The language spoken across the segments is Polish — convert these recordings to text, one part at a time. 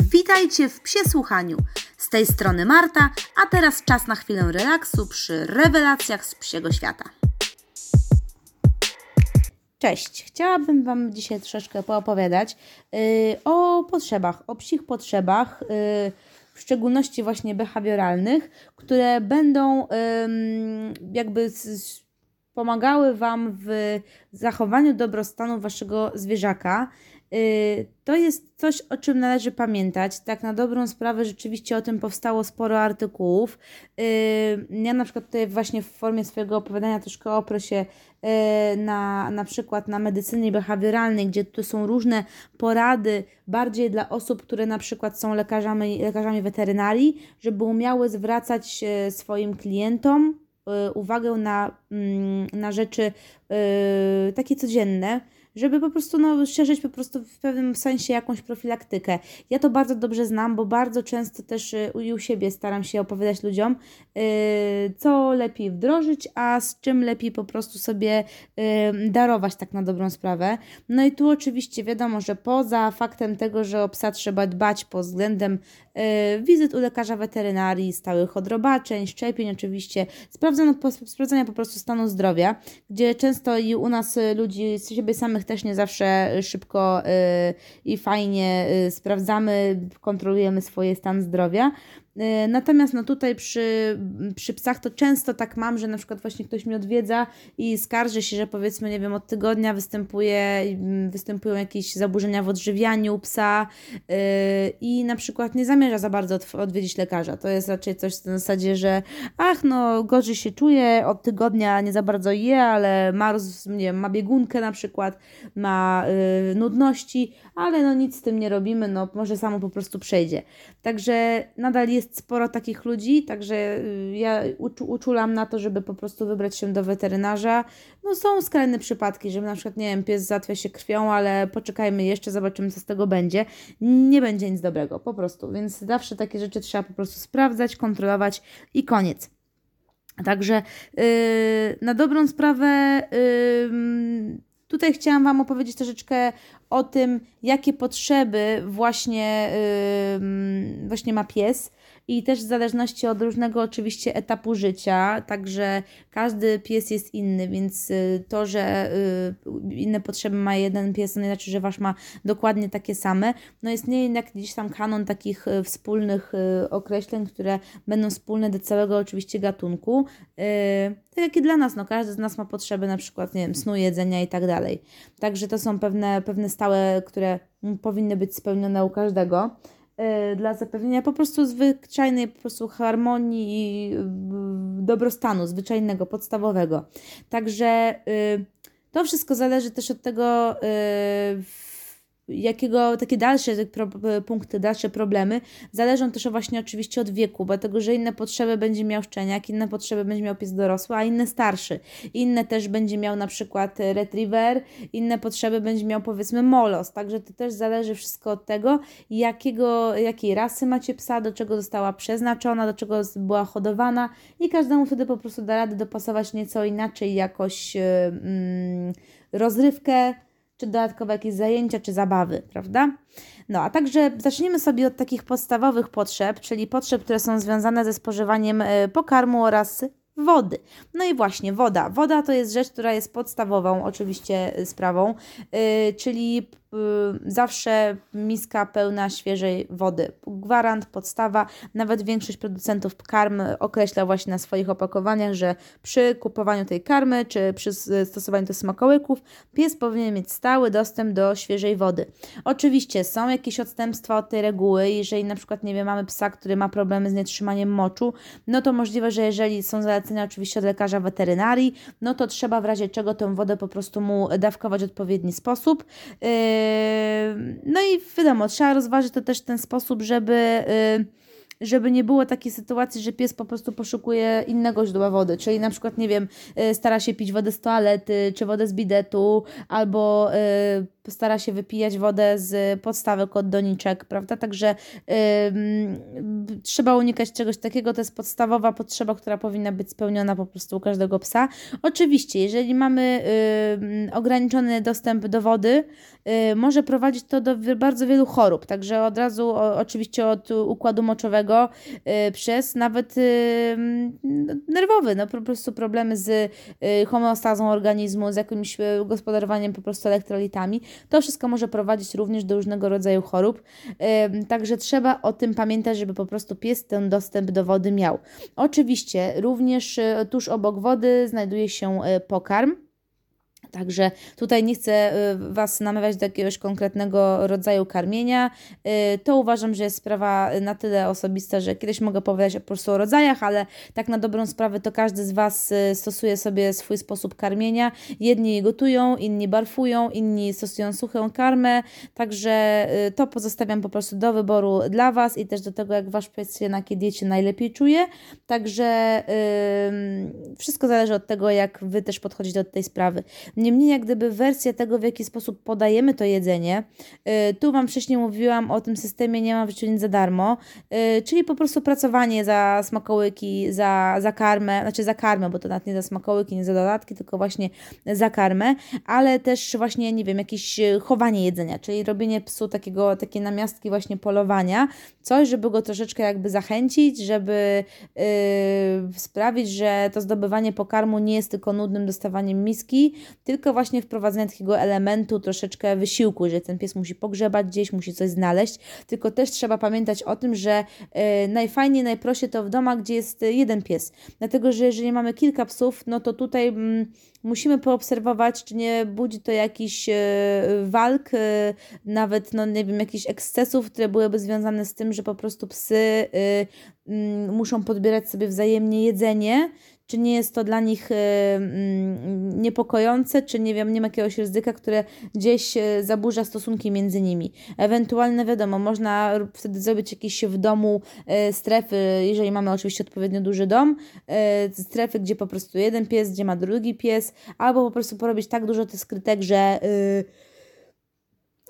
Witajcie w Psie Słuchaniu. Z tej strony Marta, a teraz czas na chwilę relaksu przy rewelacjach z psiego świata. Cześć, chciałabym Wam dzisiaj troszeczkę poopowiadać yy, o potrzebach, o psich potrzebach, yy, w szczególności właśnie behawioralnych, które będą yy, jakby z, pomagały Wam w zachowaniu dobrostanu Waszego zwierzaka. Y, to jest coś, o czym należy pamiętać. Tak, na dobrą sprawę rzeczywiście o tym powstało sporo artykułów. Y, ja na przykład tutaj właśnie w formie swojego opowiadania troszkę oprę się y, na, na przykład na medycynie behawioralnej, gdzie tu są różne porady bardziej dla osób, które na przykład są lekarzami, lekarzami weterynarii, żeby umiały zwracać swoim klientom uwagę na, mm, na rzeczy takie codzienne żeby po prostu no, szerzyć po prostu w pewnym sensie jakąś profilaktykę. Ja to bardzo dobrze znam, bo bardzo często też y, u siebie staram się opowiadać ludziom, yy, co lepiej wdrożyć, a z czym lepiej po prostu sobie yy, darować tak na dobrą sprawę. No i tu oczywiście wiadomo, że poza faktem tego, że o psa trzeba dbać pod względem wizyt u lekarza weterynarii, stałych odrobaczeń, szczepień oczywiście, sprawdzania po, sprawdzania po prostu stanu zdrowia, gdzie często i u nas y, ludzi, siebie samych też nie zawsze szybko y, i fajnie sprawdzamy, kontrolujemy swoje stan zdrowia. Y, natomiast no tutaj przy, przy psach to często tak mam, że na przykład właśnie ktoś mnie odwiedza i skarży się, że powiedzmy, nie wiem, od tygodnia występuje, mm, występują jakieś zaburzenia w odżywianiu psa yy, i na przykład nie zamierza za bardzo odwiedzić lekarza. To jest raczej coś w zasadzie, że ach, no gorzej się czuje, od tygodnia nie za bardzo je, ale ma, nie wiem, ma biegunkę na przykład, ma yy, nudności, ale no nic z tym nie robimy, no może samo po prostu przejdzie. Także nadal jest jest sporo takich ludzi, także y, ja uczulam na to, żeby po prostu wybrać się do weterynarza. No są skrajne przypadki, że na przykład, nie wiem, pies zatwia się krwią, ale poczekajmy jeszcze, zobaczymy, co z tego będzie. Nie będzie nic dobrego, po prostu. Więc zawsze takie rzeczy trzeba po prostu sprawdzać, kontrolować i koniec. Także yy, na dobrą sprawę yy, tutaj chciałam Wam opowiedzieć troszeczkę o tym, jakie potrzeby właśnie, yy, właśnie ma pies i też w zależności od różnego oczywiście etapu życia, także każdy pies jest inny, więc y, to, że y, inne potrzeby ma jeden pies, to nie znaczy, że wasz ma dokładnie takie same. No istnieje jednak gdzieś tam kanon takich y, wspólnych określeń, które będą wspólne do całego oczywiście gatunku. Tak jak i dla nas, no każdy z nas ma potrzeby na przykład, nie wiem, snu, jedzenia i tak dalej. Także to są pewne, pewne stałe, które powinny być spełnione u każdego. Y, dla zapewnienia po prostu zwyczajnej po prostu harmonii i y, dobrostanu zwyczajnego, podstawowego. Także y, to wszystko zależy też od tego, jakiego takie dalsze punkty, dalsze problemy zależą też właśnie oczywiście od wieku, dlatego że inne potrzeby będzie miał szczeniak, inne potrzeby będzie miał pies dorosły, a inne starszy. Inne też będzie miał na przykład retriever, inne potrzeby będzie miał powiedzmy molos, także to też zależy wszystko od tego, jakiego, jakiej rasy macie psa, do czego została przeznaczona, do czego była hodowana i każdemu wtedy po prostu da radę dopasować nieco inaczej jakoś yy, rozrywkę, czy dodatkowe jakieś zajęcia, czy zabawy, prawda? No, a także zaczniemy sobie od takich podstawowych potrzeb, czyli potrzeb, które są związane ze spożywaniem e, pokarmu oraz wody. No i właśnie woda. Woda to jest rzecz, która jest podstawową oczywiście e, sprawą, yy, czyli zawsze miska pełna świeżej wody. Gwarant, podstawa, nawet większość producentów karm określa właśnie na swoich opakowaniach, że przy kupowaniu tej karmy czy przy stosowaniu tych smakołyków pies powinien mieć stały dostęp do świeżej wody. Oczywiście są jakieś odstępstwa od tej reguły, jeżeli na przykład, nie wiem, mamy psa, który ma problemy z nietrzymaniem moczu, no to możliwe, że jeżeli są zalecenia oczywiście od lekarza weterynarii, no to trzeba w razie czego tę wodę po prostu mu dawkować w odpowiedni sposób. Yy, no i wiadomo, trzeba rozważyć to też w ten sposób, żeby żeby nie było takiej sytuacji, że pies po prostu poszukuje innego źródła wody, czyli na przykład, nie wiem, y, stara się pić wodę z toalety, czy wodę z bidetu, albo y, stara się wypijać wodę z podstawek od doniczek, prawda? Także trzeba unikać czegoś takiego, to jest podstawowa potrzeba, która powinna być spełniona po prostu u każdego psa. Oczywiście, jeżeli mamy ograniczony dostęp do wody, yy, może prowadzić to do bardzo wielu chorób, także od razu o, oczywiście od układu moczowego y, przez nawet y, nerwowy, no po prostu problemy z y, homeostazą organizmu, z jakimś gospodarowaniem po prostu elektrolitami, to wszystko może prowadzić również do różnego rodzaju chorób. Także trzeba o tym pamiętać, żeby po prostu pies ten dostęp do wody miał. Oczywiście również tuż obok wody znajduje się pokarm. Także tutaj nie chcę y, Was namawiać do jakiegoś konkretnego rodzaju karmienia. Y, to uważam, że jest sprawa na tyle osobista, że kiedyś mogę powiedzieć po prostu o rodzajach, ale tak na dobrą sprawę to każdy z Was y, stosuje sobie swój sposób karmienia. Jedni gotują, inni barfują, inni stosują suchą karmę. Także to pozostawiam po prostu do wyboru dla Was i też do tego, jak Wasz pies się na diecie najlepiej czuje. Także yy, wszystko zależy od tego, jak Wy też podchodzicie do tej sprawy. Niemniej jak gdyby wersja tego, w jaki sposób podajemy to jedzenie, y, tu Wam wcześniej mówiłam o tym systemie nie ma w życiu nic za darmo, y, czyli po prostu pracowanie za smakołyki, za, za karmę, znaczy za karmę, bo to nawet nie za smakołyki, nie za dodatki, tylko właśnie za karmę, ale też właśnie, nie wiem, jakieś y, chowanie jedzenia, czyli robienie psu takiego, takie namiastki właśnie polowania, coś, żeby go troszeczkę jakby zachęcić, żeby yy, sprawić, że to zdobywanie pokarmu nie jest tylko nudnym dostawaniem miski, tylko właśnie wprowadzenie takiego elementu troszeczkę wysiłku, że ten pies musi pogrzebać gdzieś, musi coś znaleźć, tylko też trzeba pamiętać o tym, że yy, najfajniej, najprościej to w domach, gdzie jest jeden pies, dlatego, że jeżeli mamy kilka psów, no to tutaj mm, musimy poobserwować, czy nie budzi to jakiś yy, walk, yy, nawet, no nie wiem, jakichś ekscesów, które byłyby związane z tym, że po prostu psy mm, muszą podbierać sobie wzajemnie jedzenie, czy nie jest to dla nich y, mm, niepokojące, czy nie wiem, nie ma jakiegoś ryzyka, które gdzieś y, zaburza stosunki między nimi. Ewentualnie wiadomo, można wtedy zrobić jakieś w domu y, strefy, jeżeli mamy oczywiście odpowiednio duży dom, strefy, gdzie po prostu jeden pies, gdzie ma drugi pies, albo po prostu porobić tak dużo tych skrytek, że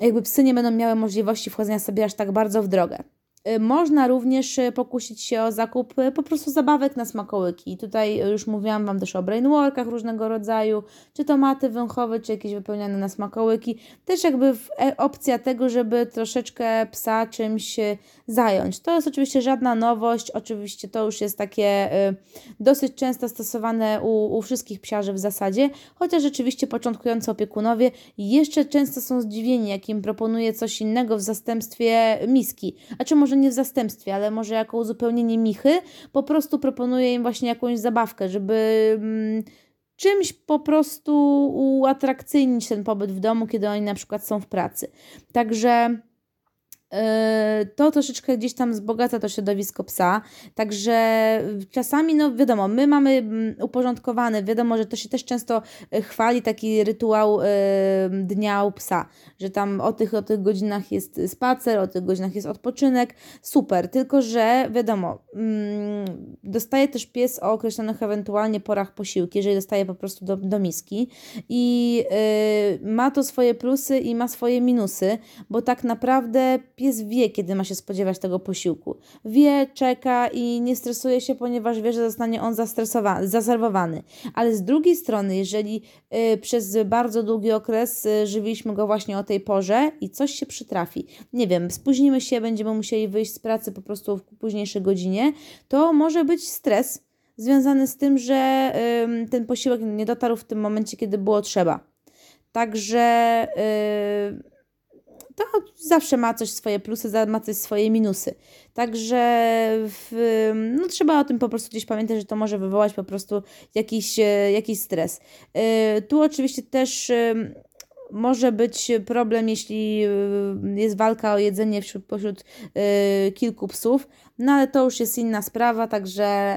jakby psy nie będą miały możliwości wchodzenia sobie aż tak bardzo w drogę. Y, można również y, pokusić się o zakup y, po prostu zabawek na smakołyki. Tutaj już mówiłam Wam też o brainworkach różnego rodzaju, czy tomaty węchowe, czy jakieś wypełniane na smakołyki. Też jakby e, opcja tego, żeby troszeczkę psa czymś zająć. To jest oczywiście żadna nowość, oczywiście to już jest takie dosyć często stosowane u, u wszystkich psiarzy w zasadzie, chociaż rzeczywiście początkujący opiekunowie jeszcze często są zdziwieni, jak im proponuje coś innego w zastępstwie miski. A czy może może nie w zastępstwie, ale może jako uzupełnienie michy, po prostu proponuję im właśnie jakąś zabawkę, żeby mm, czymś po prostu uatrakcyjnić ten pobyt w domu, kiedy oni na przykład są w pracy. Także to troszeczkę gdzieś tam wzbogaca to środowisko psa. Także czasami, no wiadomo, my mamy mm, uporządkowane, wiadomo, że to się też często y, chwali taki rytuał y, dnia u psa, że tam o tych, o tych godzinach jest spacer, o tych godzinach jest odpoczynek. Super, tylko że wiadomo, mm, dostaje też pies o określonych ewentualnie porach posiłki, jeżeli dostaje po prostu do, do miski i y, ma to swoje plusy i ma swoje minusy, bo tak naprawdę pies wie, kiedy ma się spodziewać tego posiłku. Wie, czeka i nie stresuje się, ponieważ wie, że zostanie on zaserwowany. Ale z drugiej strony, jeżeli y, przez bardzo długi okres y, żywiliśmy go właśnie o tej porze i coś się przytrafi, nie wiem, spóźnimy się, będziemy musieli wyjść z pracy po prostu w późniejszej godzinie, to może być stres związany z tym, że y, ten posiłek nie dotarł w tym momencie, kiedy było trzeba. Także. To zawsze ma coś swoje plusy, ma coś swoje minusy. Także w, no, trzeba o tym po prostu gdzieś pamiętać, że to może wywołać po prostu jakiś, e, jakiś stres. E, tu oczywiście też może być problem, jeśli jest walka o jedzenie wśród, pośród kilku psów, no ale to już jest inna sprawa, także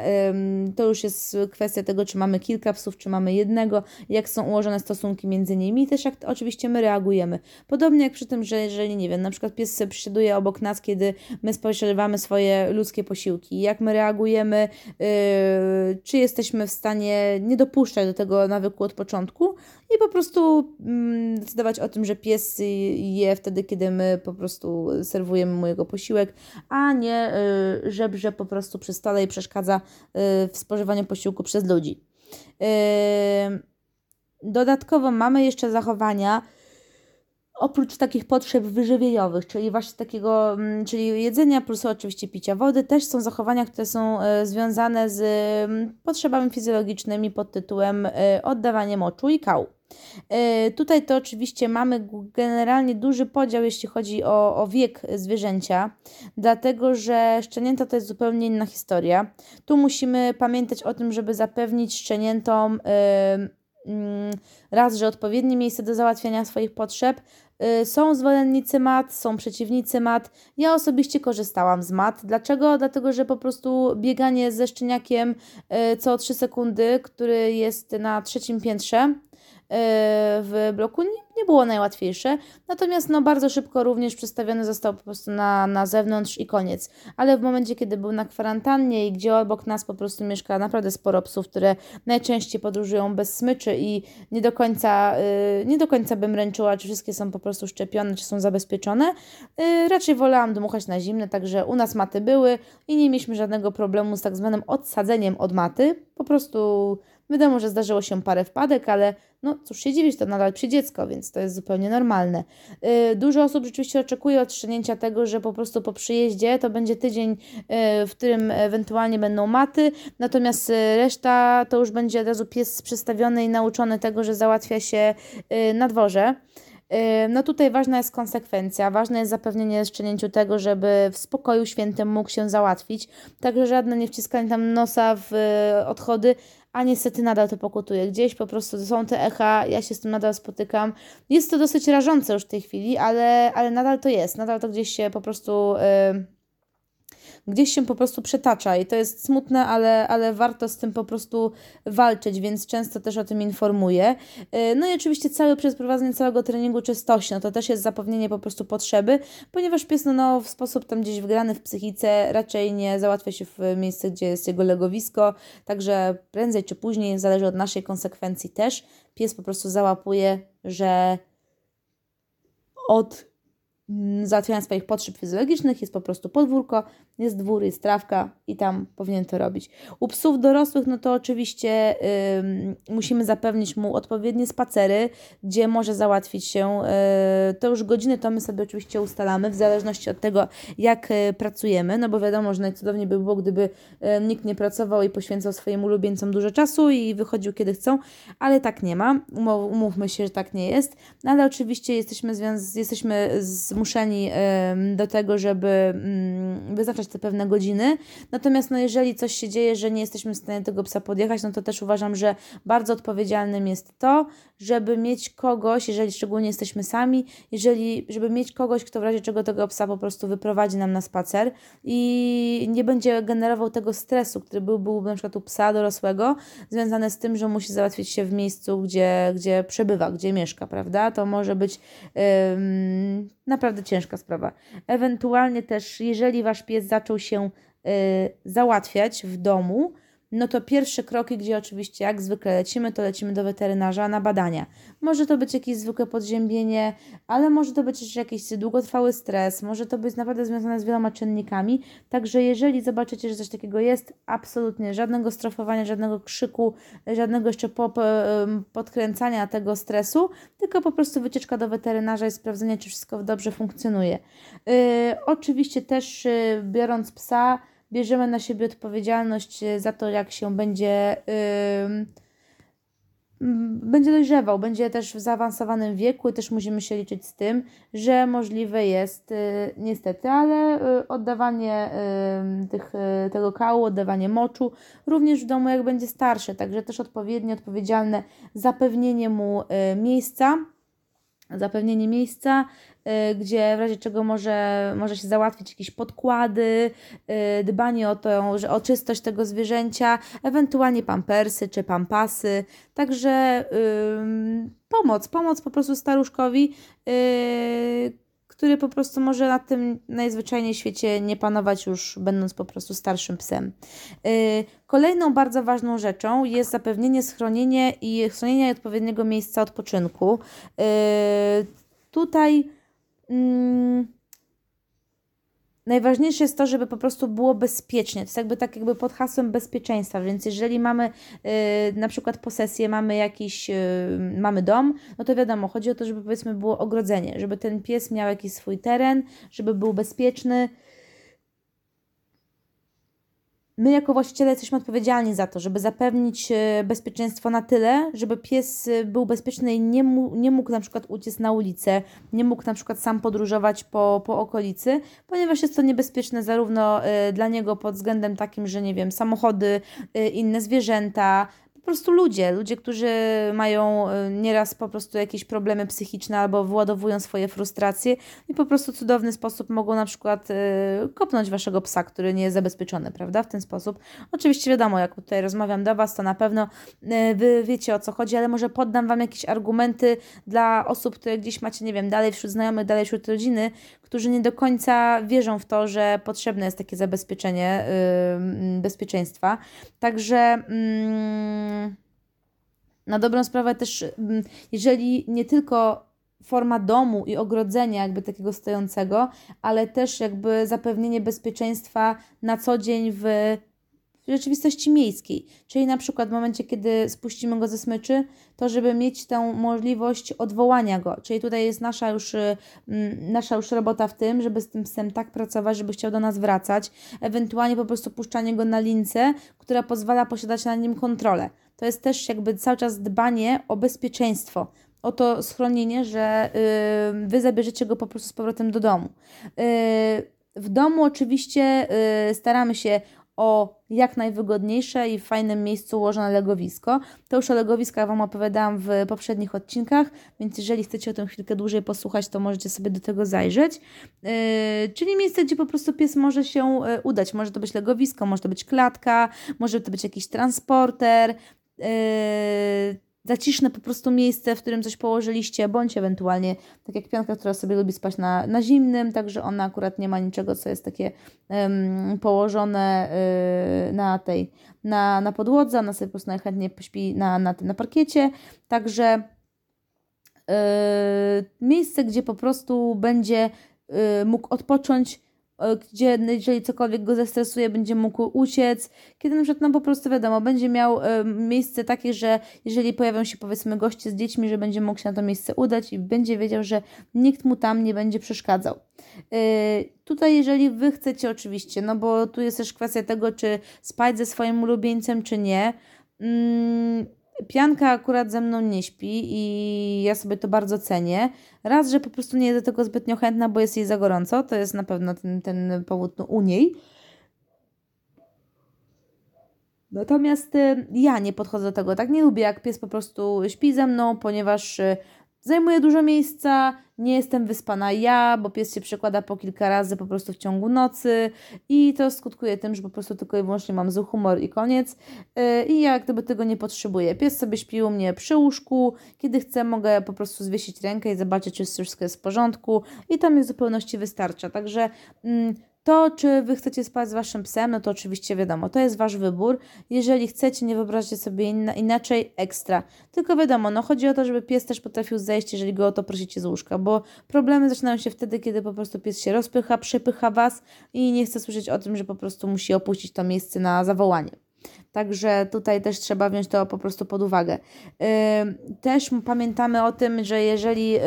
to już jest kwestia tego, czy mamy kilka psów, czy mamy jednego, jak są ułożone stosunki między nimi i też jak oczywiście my reagujemy. Podobnie jak przy tym, że jeżeli, nie wiem, na przykład pies przysiaduje obok nas, kiedy my spożywamy swoje ludzkie posiłki, jak my reagujemy, yy, czy jesteśmy w stanie nie dopuszczać do tego nawyku od początku i po prostu yy, decydować o tym, że pies je wtedy, kiedy my po prostu serwujemy mu jego posiłek, a nie yy, żebrze po prostu przy stole i przeszkadza yy, w spożywaniu posiłku przez ludzi. Yy, dodatkowo mamy jeszcze zachowania, oprócz takich potrzeb wyżywieniowych, czyli właśnie takiego, mm, czyli jedzenia plus oczywiście picia wody, też są zachowania, które są związane z mm, potrzebami fizjologicznymi pod tytułem oddawanie moczu i kału. E, tutaj to oczywiście mamy generalnie duży podział, jeśli chodzi o, o wiek zwierzęcia, dlatego że szczenięta to jest zupełnie inna historia. Tu musimy pamiętać o tym, żeby zapewnić szczeniętom mm, raz, że odpowiednie miejsce do załatwiania swoich potrzeb, Y, są zwolennicy mat, są przeciwnicy mat. Ja osobiście korzystałam z mat. Dlaczego? Dlatego, że po prostu bieganie ze szczeniakiem co 3 sekundy, który jest na trzecim piętrze, w bloku nie, nie było najłatwiejsze, natomiast no, bardzo szybko również przestawiony został po prostu na, na zewnątrz i koniec. Ale w momencie, kiedy był na kwarantannie i gdzie obok nas po prostu mieszka naprawdę sporo psów, które najczęściej podróżują bez smyczy i nie do końca, yy, nie do końca bym ręczyła, czy wszystkie są po prostu szczepione, czy są zabezpieczone. Yy, raczej wolałam dmuchać na zimne, także u nas maty były i nie mieliśmy żadnego problemu z tak zwanym odsadzeniem od maty. Po prostu Wiadomo, że zdarzyło się parę wpadek, ale no cóż się dziwić, to nadal przy dziecko, więc to jest zupełnie normalne. Yy, dużo osób rzeczywiście oczekuje odstrzenięcia tego, że po prostu po przyjeździe to będzie tydzień, yy, w którym ewentualnie będą maty, natomiast yy, reszta to już będzie od razu pies przestawiony i nauczony tego, że załatwia się yy, na dworze. Yy, no tutaj ważna jest konsekwencja, ważne jest zapewnienie szczenięciu tego, żeby w spokoju świętym mógł się załatwić, także żadne nie wciskanie tam nosa w yy, odchody, a niestety nadal to pokutuje. Gdzieś po prostu są te echa, ja się z tym nadal spotykam. Jest to dosyć rażące już w tej chwili, ale, ale nadal to jest, nadal to gdzieś się po prostu... Yy gdzieś się po prostu przetacza i to jest smutne, ale, ale warto z tym po prostu walczyć, więc często też o tym informuję. Y, no i oczywiście całe przeprowadzenie całego treningu czystości, no to też jest zapewnienie po prostu potrzeby, ponieważ pies no, no w sposób tam gdzieś wgrany w psychice raczej nie załatwia się w miejsce, gdzie jest jego legowisko, także prędzej czy później, zależy od naszej konsekwencji też, pies po prostu załapuje, że od załatwiania swoich potrzeb fizjologicznych, jest po prostu podwórko, jest dwór, jest trawka i tam powinien to robić. U psów dorosłych, no to oczywiście yy, musimy zapewnić mu odpowiednie spacery, gdzie może załatwić się. Yy, to już godziny to my sobie oczywiście ustalamy, w zależności od tego, jak yy, pracujemy, no bo wiadomo, że najcudowniej by było, gdyby y, nikt nie pracował i poświęcał swoim ulubieńcom dużo czasu i wychodził kiedy chcą, ale tak nie ma. Umów, umówmy się, że tak nie jest, no ale oczywiście jesteśmy, związ- jesteśmy z zmuszeni do tego, żeby mm, wyznaczać te pewne godziny. Natomiast no, jeżeli coś się dzieje, że nie jesteśmy w stanie tego psa podjechać, no to też uważam, że bardzo odpowiedzialnym jest to, żeby mieć kogoś, jeżeli szczególnie jesteśmy sami, jeżeli, żeby mieć kogoś, kto w razie czego tego psa po prostu wyprowadzi nam na spacer i nie będzie generował tego stresu, który był, byłby na przykład u psa dorosłego, związany z tym, że musi załatwić się w miejscu, gdzie, gdzie przebywa, gdzie mieszka, prawda? To może być ym, naprawdę ciężka sprawa. Ewentualnie też, jeżeli wasz pies zaczął się y, załatwiać w domu, no to pierwsze kroki, gdzie oczywiście jak zwykle lecimy, to lecimy do weterynarza na badania. Może to być jakieś zwykłe podziębienie, ale może to być też jakiś długotrwały stres, może to być naprawdę związane z wieloma czynnikami. Także jeżeli zobaczycie, że coś takiego jest, absolutnie żadnego strofowania, żadnego krzyku, żadnego jeszcze podkręcania tego stresu, tylko po prostu wycieczka do weterynarza i sprawdzenie, czy wszystko dobrze funkcjonuje. Yy, oczywiście też yy, biorąc psa, bierzemy na siebie odpowiedzialność e, za to, jak się będzie. Yy, będzie dojrzewał, będzie też w zaawansowanym wieku też musimy się liczyć z tym, że możliwe jest yy, niestety, ale yy, oddawanie tych, tego kału, oddawanie moczu również w domu jak będzie starszy, także też odpowiednie, odpowiedzialne zapewnienie mu miejsca zapewnienie miejsca, y, gdzie w razie czego może, może się załatwić jakieś podkłady, y, dbanie o, to, że, o czystość tego zwierzęcia, ewentualnie pampersy czy pampasy. Także yy, pomoc, pomoc po prostu staruszkowi, yy, który po prostu może na tym najzwyczajniej świecie nie panować już będąc po prostu starszym psem. Yy, kolejną bardzo ważną rzeczą jest zapewnienie schronienia i schronienia odpowiedniego miejsca odpoczynku. Yy, tutaj mm, najważniejsze jest to, żeby po prostu było bezpiecznie. To jest jakby tak jakby pod hasłem bezpieczeństwa, więc jeżeli mamy y, na przykład posesję, mamy jakiś, y, mamy dom, no to wiadomo, chodzi o to, żeby powiedzmy było ogrodzenie, żeby ten pies miał jakiś swój teren, żeby był bezpieczny, my jako właściciele jesteśmy odpowiedzialni za to, żeby zapewnić e, bezpieczeństwo na tyle, żeby pies e, był bezpieczny i nie, mu, nie mógł na przykład uciec na ulicę, nie mógł na przykład sam podróżować po, po okolicy, ponieważ jest to niebezpieczne zarówno e, dla niego pod względem takim, że nie wiem, samochody, inne zwierzęta, prostu ludzie, ludzie, którzy mają y, nieraz po prostu jakieś problemy psychiczne albo wyładowują swoje frustracje i po prostu cudowny sposób mogą na przykład y, kopnąć waszego psa, który nie jest zabezpieczony, prawda? W ten sposób. Oczywiście wiadomo, jak tutaj rozmawiam do was, to na pewno y, wy wiecie o co chodzi, ale może poddam wam jakieś argumenty dla osób, które gdzieś macie, nie wiem, dalej wśród znajomych, dalej wśród rodziny, którzy nie do końca wierzą w to, że potrzebne jest takie zabezpieczenie yy, bezpieczeństwa. Także yy, na dobrą sprawę też, yy, jeżeli nie tylko forma domu i ogrodzenia jakby takiego stojącego, ale też jakby zapewnienie bezpieczeństwa na co dzień w rzeczywistości miejskiej. Czyli na przykład w momencie, kiedy spuścimy go ze smyczy, to żeby mieć tę możliwość odwołania go. Czyli tutaj jest nasza już, y, nasza już robota w tym, żeby z tym psem tak pracować, żeby chciał do nas wracać. Ewentualnie po prostu puszczanie go na lince, która pozwala posiadać na nim kontrolę. To jest też jakby cały czas dbanie o bezpieczeństwo, o to schronienie, że yy, wy zabierzecie go po prostu z powrotem do domu. Yy, w domu oczywiście yy, staramy się o jak najwygodniejsze i w fajnym miejscu ułożone legowisko. To już o legowiskach Wam opowiadałam w poprzednich odcinkach, więc jeżeli chcecie o tym chwilkę dłużej posłuchać, to możecie sobie do tego zajrzeć. Yy, czyli miejsce, gdzie po prostu pies może się yy, udać. Może to być legowisko, może to być klatka, może to być jakiś transporter. Yy, zaciszne po prostu miejsce, w którym coś położyliście, bądź ewentualnie, tak jak pianka, która sobie lubi spać na, na zimnym, także ona akurat nie ma niczego, co jest takie um, położone y, na tej, na, na podłodze, ona sobie po prostu najchętniej pośpi na, na, na parkiecie, także y, miejsce, gdzie po prostu będzie y, mógł odpocząć, gdzie jeżeli cokolwiek go zestresuje, będzie mógł uciec. Kiedy na przykład, no po prostu wiadomo, będzie miał y, miejsce takie, że jeżeli pojawią się powiedzmy goście z dziećmi, że będzie mógł się na to miejsce udać i będzie wiedział, że nikt mu tam nie będzie przeszkadzał. Y, tutaj jeżeli Wy chcecie oczywiście, no bo tu jest też kwestia tego, czy spać ze swoim ulubieńcem, czy nie. Mm, Pianka akurat ze mną nie śpi i ja sobie to bardzo cenię. Raz, że po prostu nie jest do tego zbytnio chętna, bo jest jej za gorąco, to jest na pewno ten, ten powód no, u niej. Natomiast y, ja nie podchodzę do tego tak. Nie lubię, jak pies po prostu śpi ze mną, ponieważ y, Zajmuje dużo miejsca, nie jestem wyspana ja, bo pies się przekłada po kilka razy po prostu w ciągu nocy i to skutkuje tym, że po prostu tylko i wyłącznie mam zły humor i koniec. Yy, I ja gdyby tego nie potrzebuję. Pies sobie śpi u mnie przy łóżku, kiedy chcę mogę po prostu zwiesić rękę i zobaczyć, czy wszystko jest w porządku i to mi w zupełności wystarcza. Także mm, to, czy wy chcecie spać z waszym psem, no to oczywiście wiadomo, to jest wasz wybór. Jeżeli chcecie, nie wyobraźcie sobie inna, inaczej, ekstra. Tylko wiadomo, no chodzi o to, żeby pies też potrafił zejść, jeżeli go o to prosicie z łóżka, bo problemy zaczynają się wtedy, kiedy po prostu pies się rozpycha, przepycha was i nie chce słyszeć o tym, że po prostu musi opuścić to miejsce na zawołanie. Także tutaj też trzeba wziąć to po prostu pod uwagę. Też pamiętamy o tym, że jeżeli yy,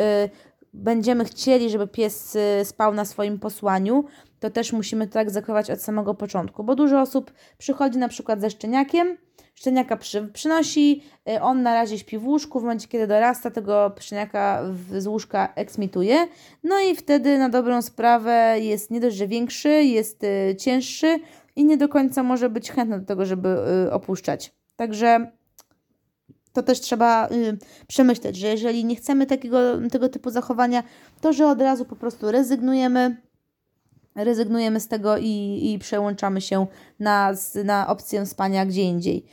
będziemy chcieli, żeby pies yy, spał na swoim posłaniu, to też musimy to tak zachować od samego początku, bo dużo osób przychodzi na przykład ze szczeniakiem, szczeniaka przy, przynosi, y, on na razie śpi w łóżku, w momencie kiedy dorasta, tego szczeniaka z łóżka eksmituje, no i wtedy na dobrą sprawę jest nie dość, że większy, jest y, cięższy i nie do końca może być chętny do tego, żeby y, opuszczać. Także to też trzeba y, przemyśleć, że jeżeli nie chcemy takiego, tego typu zachowania, to że od razu po prostu rezygnujemy, rezygnujemy z tego i, i przełączamy się na, na opcję spania gdzie indziej.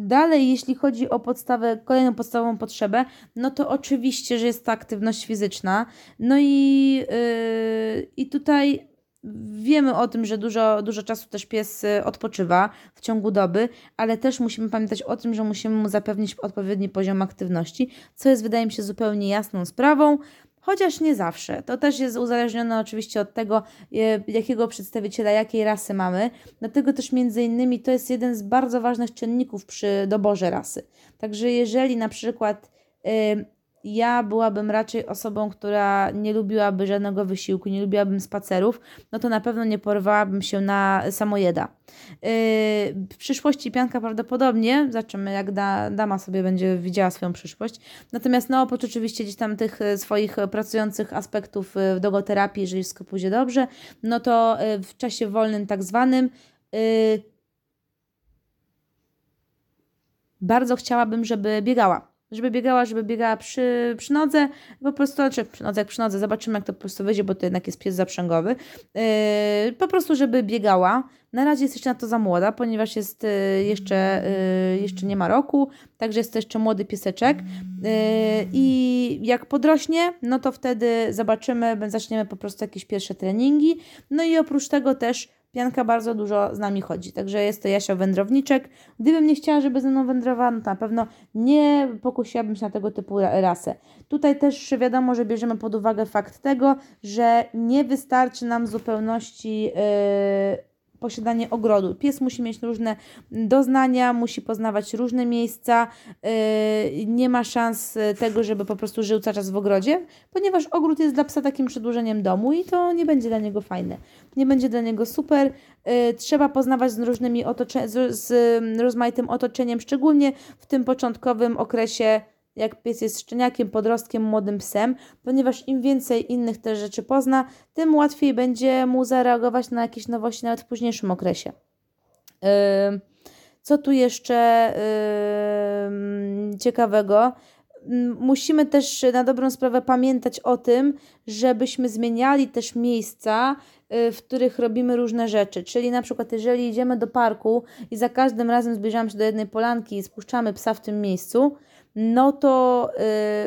Dalej, jeśli chodzi o podstawę, kolejną podstawową potrzebę, no to oczywiście, że jest to aktywność fizyczna. No i, yy, i tutaj Wiemy o tym, że dużo, dużo czasu też pies y, odpoczywa w ciągu doby, ale też musimy pamiętać o tym, że musimy mu zapewnić odpowiedni poziom aktywności, co jest, wydaje mi się, zupełnie jasną sprawą, chociaż nie zawsze. To też jest uzależnione oczywiście od tego, y, jakiego przedstawiciela, jakiej rasy mamy. Dlatego też między innymi to jest jeden z bardzo ważnych czynników przy doborze rasy. Także jeżeli na przykład y, ja byłabym raczej osobą, która nie lubiłaby żadnego wysiłku, nie lubiłabym spacerów, no to na pewno nie porwałabym się na samojeda. Yy, w przyszłości pianka prawdopodobnie, zobaczymy jak da, dama sobie będzie widziała swoją przyszłość. Natomiast no oprócz oczywiście gdzieś tam tych e, swoich pracujących aspektów e, w dogoterapii, jeżeli wszystko pójdzie dobrze, no to e, w czasie wolnym tak zwanym yy, bardzo chciałabym, żeby biegała żeby biegała, żeby biegała przy, przy nodze, po prostu, znaczy przy nodze, jak przy nodze, zobaczymy jak to po prostu wyjdzie, bo to jednak jest pies zaprzęgowy, yy, po prostu, żeby biegała. Na razie jest jeszcze na to za młoda, ponieważ jest yy, jeszcze, yy, jeszcze nie ma roku, także jest to jeszcze młody pieseczek. Yy, i jak podrośnie, no to wtedy zobaczymy, zaczniemy po prostu jakieś pierwsze treningi, no i oprócz tego też Pianka bardzo dużo z nami chodzi, także jest to Jasia Wędrowniczek. Gdybym nie chciała, żeby ze mną wędrowała, no to na pewno nie pokusiłabym się na tego typu rasę. Tutaj też wiadomo, że bierzemy pod uwagę fakt tego, że nie wystarczy nam zupełności yy, posiadanie ogrodu. Pies musi mieć różne doznania, musi poznawać różne miejsca, yy, nie ma szans tego, żeby po prostu żył cały czas w ogrodzie, ponieważ ogród jest dla psa takim przedłużeniem domu i to nie będzie dla niego fajne. Nie będzie dla niego super. Yy, trzeba poznawać z różnymi otocze- z, z rozmaitym otoczeniem, szczególnie w tym początkowym okresie jak pies jest szczeniakiem, podrostkiem, młodym psem, ponieważ im więcej innych też rzeczy pozna, tym łatwiej będzie mu zareagować na jakieś nowości nawet w późniejszym okresie. Co tu jeszcze ciekawego? Musimy też na dobrą sprawę pamiętać o tym, żebyśmy zmieniali też miejsca, y, w których robimy różne rzeczy. Czyli na przykład, jeżeli idziemy do parku i za każdym razem zbliżamy się do jednej polanki i spuszczamy psa w tym miejscu, no to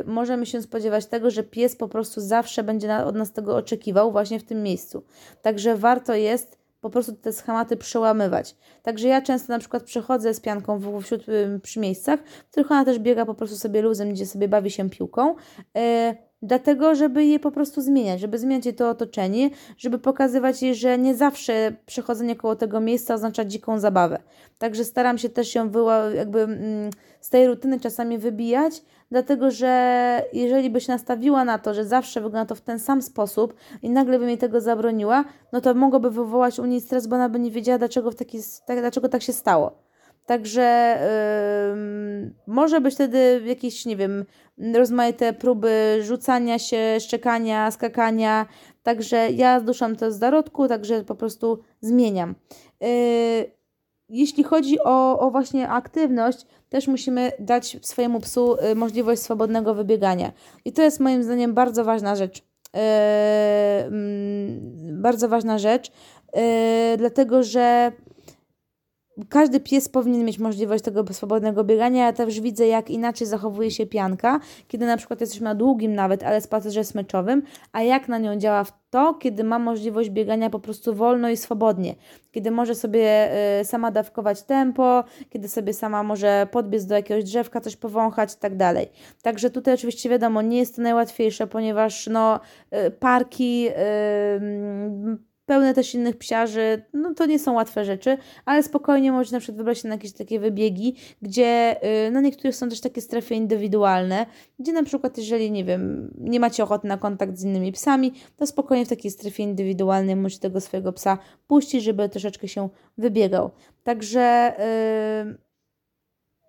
y, możemy się spodziewać tego, że pies po prostu zawsze będzie na, od nas tego oczekiwał właśnie w tym miejscu. Także warto jest po prostu te schematy przełamywać. Także ja często na przykład przechodzę z pianką w, wśród y, przy miejscach, w których ona też biega po prostu sobie luzem, gdzie sobie bawi się piłką. Y, dlatego, żeby je po prostu zmieniać, żeby zmieniać je to otoczenie, żeby pokazywać jej, że nie zawsze przechodzenie koło tego miejsca oznacza dziką zabawę. Także staram się też ją wyła- jakby mm, z tej rutyny czasami wybijać, dlatego że jeżeli by się nastawiła na to, że zawsze wygląda to w ten sam sposób i nagle by mi tego zabroniła, no to mogłoby wywołać u niej stres, bo ona by nie wiedziała, dlaczego, w taki, tak, dlaczego tak się stało. Także yy, może być wtedy jakieś, nie wiem, rozmaite próby rzucania się, szczekania, skakania. Także ja zduszam to z zarodku, także po prostu zmieniam. Yy, jeśli chodzi o, o właśnie aktywność, też musimy dać swojemu psu y, możliwość swobodnego wybiegania. I to jest moim zdaniem bardzo ważna rzecz. Yy, bardzo ważna rzecz, yy, dlatego że każdy pies powinien mieć możliwość tego swobodnego biegania. Ja też widzę, jak inaczej zachowuje się pianka, kiedy na przykład jesteśmy na długim nawet, ale spacerze smyczowym, a jak na nią działa to, kiedy ma możliwość biegania po prostu wolno i swobodnie. Kiedy może sobie y, sama dawkować tempo, kiedy sobie sama może podbiec do jakiegoś drzewka, coś powąchać i tak dalej. Także tutaj oczywiście wiadomo, nie jest to najłatwiejsze, ponieważ no, y, parki y, pełne też innych psiarzy, no to nie są łatwe rzeczy, ale spokojnie możecie na przykład wybrać się na jakieś takie wybiegi, gdzie yy, na niektórych są też takie strefy indywidualne, gdzie na przykład jeżeli, nie wiem, nie macie ochoty na kontakt z innymi psami, to spokojnie w takiej strefie indywidualnej możecie tego swojego psa puścić, żeby troszeczkę się wybiegał. Także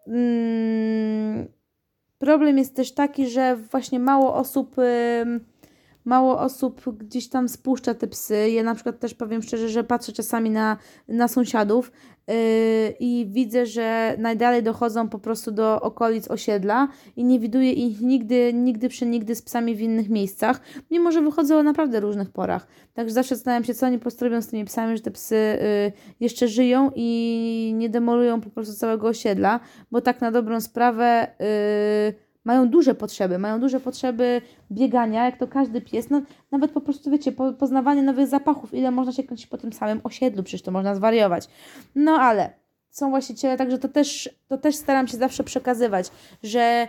yy, yy, problem jest też taki, że właśnie mało osób mało osób gdzieś tam spuszcza te psy. Ja na przykład też powiem szczerze, że patrzę czasami na, na sąsiadów yy, i widzę, że najdalej dochodzą po prostu do okolic osiedla i nie widuję ich nigdy, nigdy przenigdy z psami w innych miejscach, mimo że wychodzą o naprawdę różnych porach. Także zawsze zastanawiam się, co oni postrobią z tymi psami, że te psy yy, jeszcze żyją i nie demolują po prostu całego osiedla, bo tak na dobrą sprawę yy, mają duże potrzeby, mają duże potrzeby biegania, jak to każdy pies, no, nawet po prostu, wiecie, po, poznawanie nowych zapachów, ile można się kręcić po tym samym osiedlu, przecież to można zwariować. No ale są właściciele, także to też, to też staram się zawsze przekazywać, że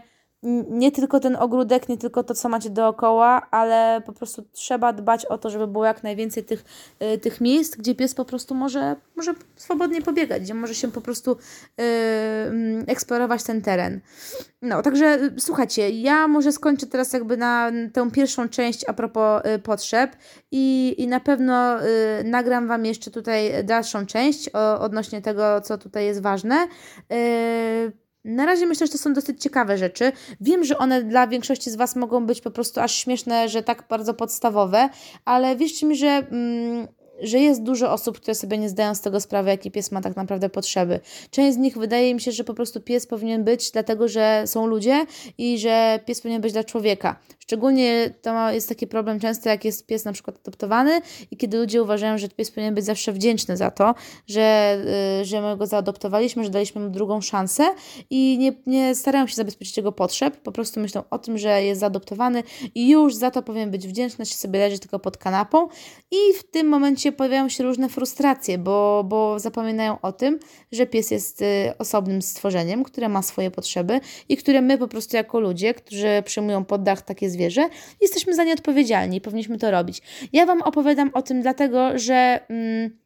nie tylko ten ogródek, nie tylko to, co macie dookoła, ale po prostu trzeba dbać o to, żeby było jak najwięcej tych, y, tych miejsc, gdzie pies po prostu może, może swobodnie pobiegać, gdzie może się po prostu y, mm, eksplorować ten teren. No, także y, słuchajcie, ja może skończę teraz jakby na tę pierwszą część a propos y, potrzeb i, i na pewno nagram Wam jeszcze tutaj dalszą część o, odnośnie tego, co tutaj jest ważne. Y, na razie myślę, że to są dosyć ciekawe rzeczy. Wiem, że one dla większości z Was mogą być po prostu aż śmieszne, że tak bardzo podstawowe, ale wierzcie mi, że. Mm, że jest dużo osób, które sobie nie zdają z tego sprawy, jaki pies ma tak naprawdę potrzeby. Część z nich wydaje mi się, że po prostu pies powinien być dlatego, że są ludzie i że pies powinien być dla człowieka. Szczególnie to jest taki problem często, jak jest pies na przykład adoptowany i kiedy ludzie uważają, że pies powinien być zawsze wdzięczny za to, że, y, że my go zaadoptowaliśmy, że daliśmy mu drugą szansę i nie, nie starają się zabezpieczyć jego potrzeb, po prostu myślą o tym, że jest zaadoptowany i już za to powinien być wdzięczny, się sobie leży tylko pod kanapą. I w tym momencie pojawiają się różne frustracje, bo, bo zapominają o tym, że pies jest y, osobnym stworzeniem, które ma swoje potrzeby i które my po prostu jako ludzie, którzy przyjmują pod dach takie zwierzę, jesteśmy za nie odpowiedzialni i powinniśmy to robić. Ja Wam opowiadam o tym dlatego, że mm,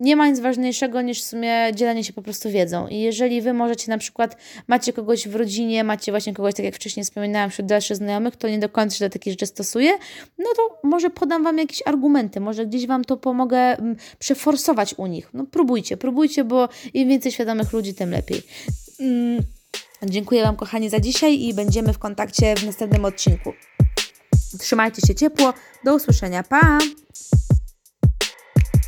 nie ma nic ważniejszego niż w sumie dzielenie się po prostu wiedzą. I jeżeli Wy możecie na przykład, macie kogoś w rodzinie, macie właśnie kogoś, tak jak wcześniej wspominałam, wśród dalszych znajomych, kto nie do końca się do takich rzeczy stosuje, no to może podam Wam jakieś argumenty, może gdzieś Wam to pomogę mm, przeforsować u nich. No próbujcie, próbujcie, bo im więcej świadomych ludzi, tym lepiej. Mm. Dziękuję Wam, kochani, za dzisiaj i będziemy w kontakcie w następnym odcinku. Trzymajcie się ciepło. Do usłyszenia. Pa!